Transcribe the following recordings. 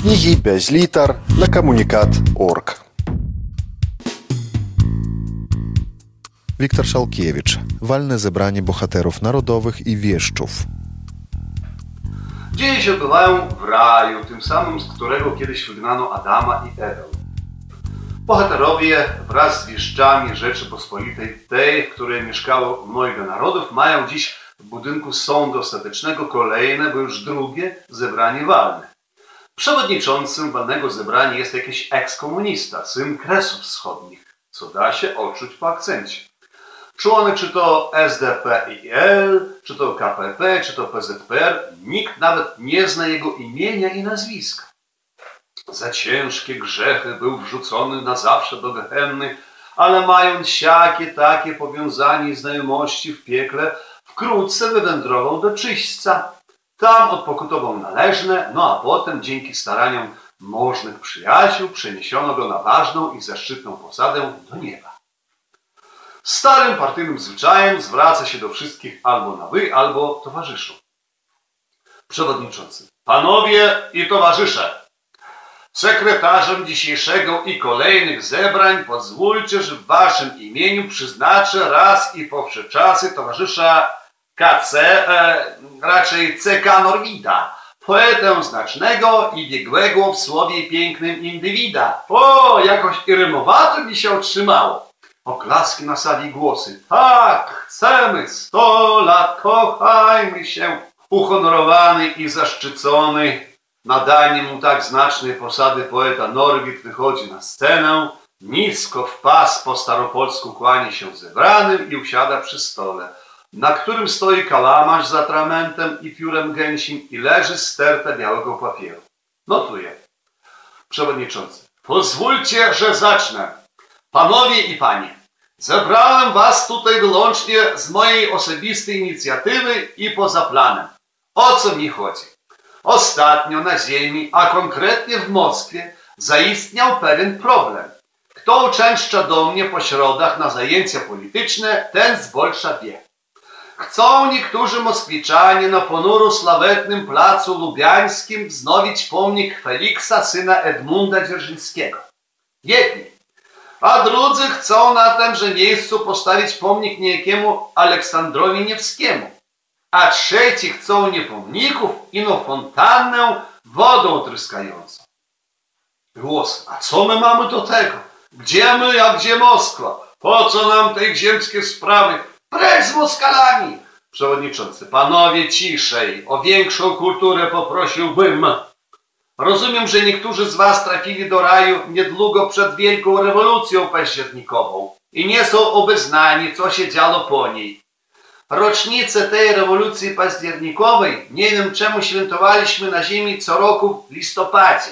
Книги без литер на коммуникат.орг. Wiktor Szalkiewicz. Walne zebranie bohaterów narodowych i wieszczów. Dzieje się odbywają w raju, tym samym, z którego kiedyś wygnano Adama i Ewę. Bohaterowie wraz z wieszczami Rzeczypospolitej, tej, w której mieszkało mnogo narodów, mają dziś w budynku Sądu Ostatecznego kolejne, bo już drugie zebranie walne. Przewodniczącym walnego zebrania jest jakiś ekskomunista, syn Kresów Wschodnich, co da się odczuć po akcencie. Członek czy to SDPIL, czy to KPP, czy to PZPR, nikt nawet nie zna jego imienia i nazwiska. Za ciężkie grzechy był wrzucony na zawsze do gehenny, ale mając siakie takie powiązanie i znajomości w piekle, wkrótce wywędrował do czyśćca. Tam odpokutował należne, no a potem dzięki staraniom możnych przyjaciół przeniesiono go na ważną i zaszczytną posadę do nieba. Starym partyjnym zwyczajem zwraca się do wszystkich albo na wy, albo towarzyszu. Przewodniczący. Panowie i towarzysze, sekretarzem dzisiejszego i kolejnych zebrań pozwólcie, że w waszym imieniu przyznaczę raz i po wsze czasy towarzysza KC, e, raczej CK Norwida, poetę znacznego i biegłego w słowie pięknym indywida. O, jakoś i mi się otrzymało. Oklaski na sali głosy. Tak, chcemy sto lat, kochajmy się. Uhonorowany i zaszczycony nadanie mu tak znacznej posady poeta Norwid wychodzi na scenę, nisko w pas po staropolsku kłanie się zebranym i usiada przy stole, na którym stoi kalamarz z atramentem i piórem gęsim i leży sterta białego papieru. Notuję. Przewodniczący. Pozwólcie, że zacznę. Panowie i panie, zebrałem was tutaj wyłącznie z mojej osobistej inicjatywy i poza planem. O co mi chodzi? Ostatnio na Ziemi, a konkretnie w Moskwie, zaistniał pewien problem. Kto uczęszcza do mnie po środach na zajęcia polityczne, ten z Bolsza wie. Chcą niektórzy moskwiczanie na ponuro sławetnym placu lubiańskim wznowić pomnik Feliksa, syna Edmunda Dzierżyńskiego. Jedni. A drudzy chcą na temże miejscu postawić pomnik niejakiemu Aleksandrowi Niewskiemu. A trzeci chcą nie pomników, ino fontannę wodą tryskającą. Głos, a co my mamy do tego? Gdzie my, a gdzie Moskwa? Po co nam te ziemskie sprawy? Precz z Moskalami! Przewodniczący, panowie ciszej, o większą kulturę poprosiłbym. Rozumiem, że niektórzy z was trafili do raju niedługo przed wielką rewolucją październikową i nie są obeznani, co się działo po niej. Rocznicę tej rewolucji październikowej nie wiem czemu świętowaliśmy na ziemi co roku w listopadzie.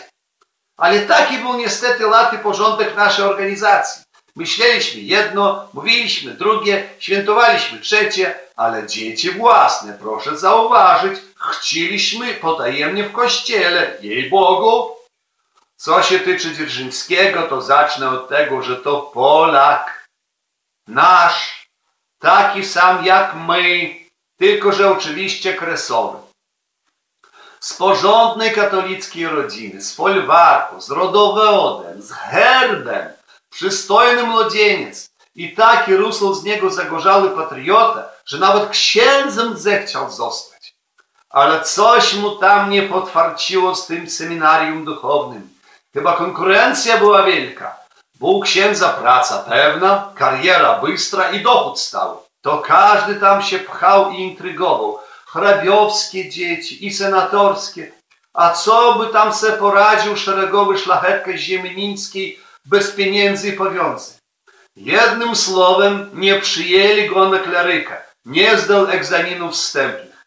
Ale taki był niestety lat i porządek naszej organizacji. Myśleliśmy jedno, mówiliśmy drugie, świętowaliśmy trzecie, ale dzieci własne, proszę zauważyć, chcieliśmy potajemnie w kościele, jej Bogu. Co się tyczy Dzierżyńskiego, to zacznę od tego, że to Polak, nasz, taki sam jak my, tylko że oczywiście kresowy. Z porządnej katolickiej rodziny, z folwarku, z rodowodem, z herbem, przystojny młodzieniec i taki rósł z niego zagorzały patriota, że nawet księdzem zechciał zostać. Ale coś mu tam nie potwarciło z tym seminarium duchownym. Chyba konkurencja była wielka. Bo u księdza praca pewna, kariera bystra i dochód stały. To każdy tam się pchał i intrygował. Hrabiowskie dzieci i senatorskie. A co by tam se poradził szeregowy szlachetkę ziemińskiej bez pieniędzy i powiązań? Jednym słowem nie przyjęli go na kleryka. Nie zdał egzaminów wstępnych.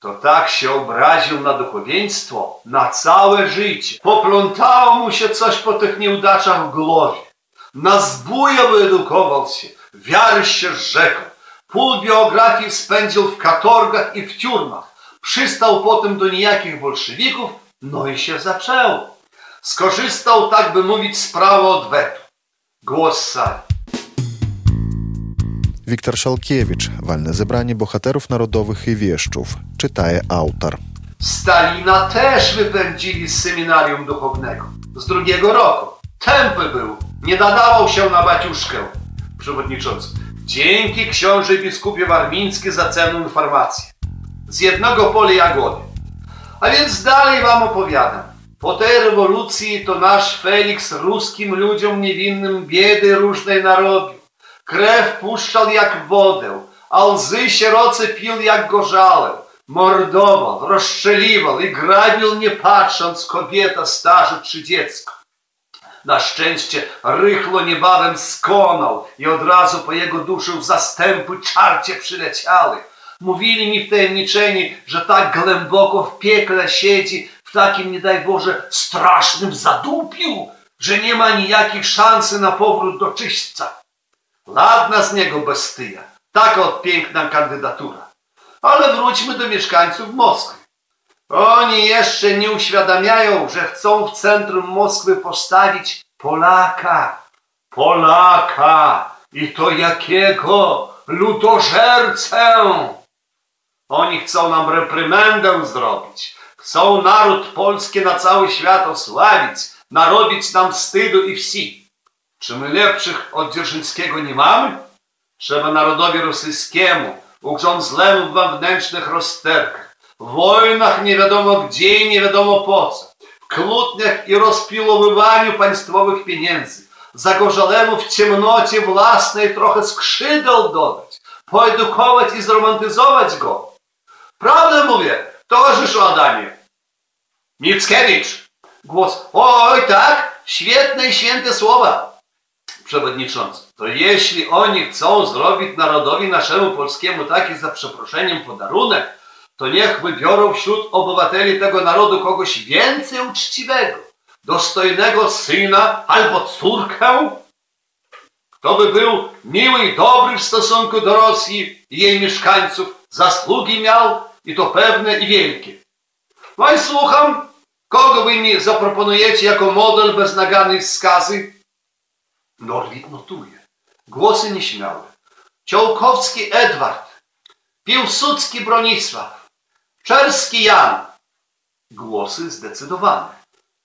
To tak się obraził na duchowieństwo na całe życie. Poplątało mu się coś po tych nieudaczach w głowie. Na zbója wyedukował się, wiary się rzekł. Pół biografii spędził w katorgach i w tiurmach. Przystał potem do nijakich bolszewików, no i się zaczęło. Skorzystał, tak by mówić, z prawa odwetu. Głos sali. Wiktor Szalkiewicz. Walne zebranie bohaterów narodowych i wieszczów. Czytaje autor. Stalina też wypędzili z seminarium duchownego. Z drugiego roku. Tępy był. Nie nadawał się na baciuszkę. Przewodniczący. Dzięki książę biskupie Warmiński za cenną informację. Z jednego pola jagody. A więc dalej wam opowiadam. Po tej rewolucji to nasz Felix ruskim ludziom niewinnym biedy różnej narobił. Krew puszczał jak wodę, a łzy sierocy pił jak gorzałę. Mordował, rozstrzeliwał i grabił nie patrząc kobieta, starzy czy dziecko. Na szczęście rychło niebawem skonał i od razu po jego duszy zastępy czarcie przyleciały. Mówili mi wtajemniczeni, że tak głęboko w piekle siedzi, w takim, nie daj Boże, strasznym zadupiu, że nie ma nijakiej szansy na powrót do czyśćca. Ladna z niego bestia, taka od piękna kandydatura. Ale wróćmy do mieszkańców Moskwy. Oni jeszcze nie uświadamiają, że chcą w centrum Moskwy postawić Polaka. Polaka! I to jakiego? Ludożercę! Oni chcą nam reprymendę zrobić. Chcą naród polski na cały świat osławić, narobić nam wstydu i wsi. Czy my lepszych od Dzierżyńskiego nie mamy? Trzeba narodowi rosyjskiemu urząd zlemu w wewnętrznych rozterkach, w wojnach nie wiadomo gdzie i nie wiadomo po co, w kłótniach i rozpilowywaniu państwowych pieniędzy, zagorzalemu w ciemnocie własnej trochę skrzydeł dodać, poedukować i zromantyzować go. Prawdę mówię, towarzyszu Adamie. Mickiewicz. Głos. Oj, tak, świetne i święte słowa. Przewodniczący, to jeśli oni chcą zrobić narodowi naszemu polskiemu taki za przeproszeniem podarunek, to niech wybiorą wśród obywateli tego narodu kogoś więcej uczciwego, dostojnego syna albo córkę, kto by był miły i dobry w stosunku do Rosji i jej mieszkańców, zasługi miał i to pewne i wielkie. No i słucham, kogo wy mi zaproponujecie jako model bez naganej skazy? Norwid notuje. Głosy nieśmiałe. Ciołkowski Edward. Piłsudski Bronisław. Czerski Jan. Głosy zdecydowane.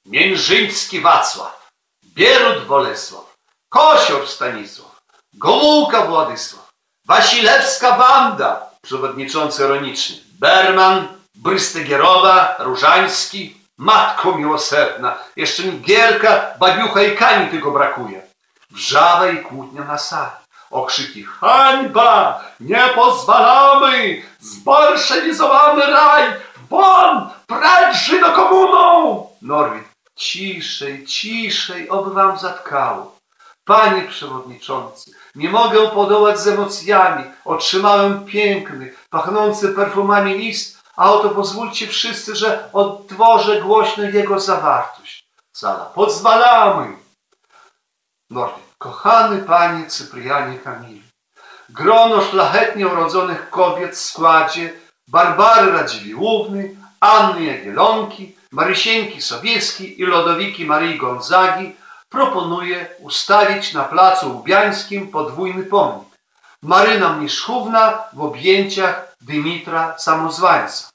Miężyński Wacław. Bierut Bolesław. Kosior Stanisław. Gomułka Władysław. Wasilewska Wanda. Przewodniczący ironiczny. Berman. Brystygierowa. Różański. Matko miłosierna. Jeszcze mi Gierka, Babiucha i Kani tylko brakuje. Wrzawa i kłótnia na sali. Okrzyki hańba! Nie pozwalamy! Zbolszewizowany raj! Won! Precz Żydokomuną! Norwid. Ciszej, ciszej, oby wam zatkało. Panie przewodniczący, nie mogę podołać z emocjami. Otrzymałem piękny, pachnący perfumami list, a oto pozwólcie wszyscy, że odtworzę głośno jego zawartość. Sala. Pozwalamy! Norwid. Kochany panie Cyprianie Kamil, grono szlachetnie urodzonych kobiet w składzie Barbary Radziwiłłówny, Anny Jagielonki, Marysieńki Sobieskiej i Lodowiki Maryi Gonzagi proponuje ustawić na placu Łubiańskim podwójny pomnik. Maryna Mniszchówna w objęciach Dymitra Samozwańca.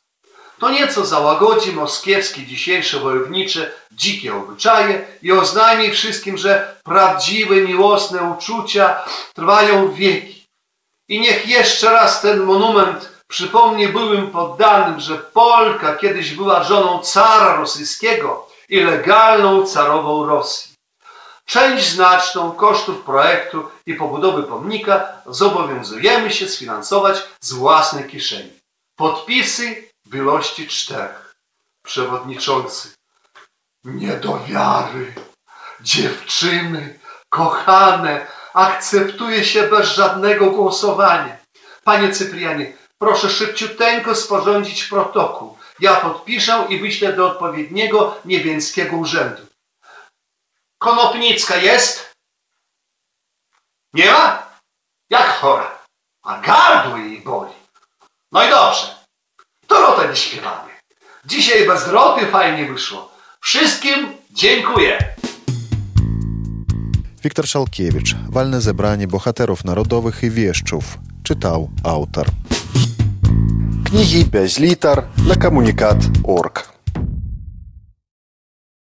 To nieco załagodzi moskiewskie dzisiejsze wojownicze dzikie obyczaje i oznajmi wszystkim, że prawdziwe miłosne uczucia trwają wieki. I niech jeszcze raz ten monument przypomni byłym poddanym, że Polka kiedyś była żoną cara rosyjskiego i legalną carową Rosji. Część znaczną kosztów projektu i pobudowy pomnika zobowiązujemy się sfinansować z własnej kieszeni. Podpisy w ilości czterech. Przewodniczący. Nie do wiary. Dziewczyny, kochane, akceptuje się bez żadnego głosowania. Panie Cyprianie, proszę szybciuteńko sporządzić protokół. Ja podpiszę i wyślę do odpowiedniego niebieskiego urzędu. Konopnicka jest? Nie ma? Jak chora? A gardło jej boli. No i dobrze. To rotę nie śpiewamy. Dzisiaj bez roty fajnie wyszło. Wszystkim dziękuję. Wiktor Szalkiewicz, Walne zebranie bohaterów narodowych i wieszczów, czytał autor. Кнігі без літар на камунікат.орг.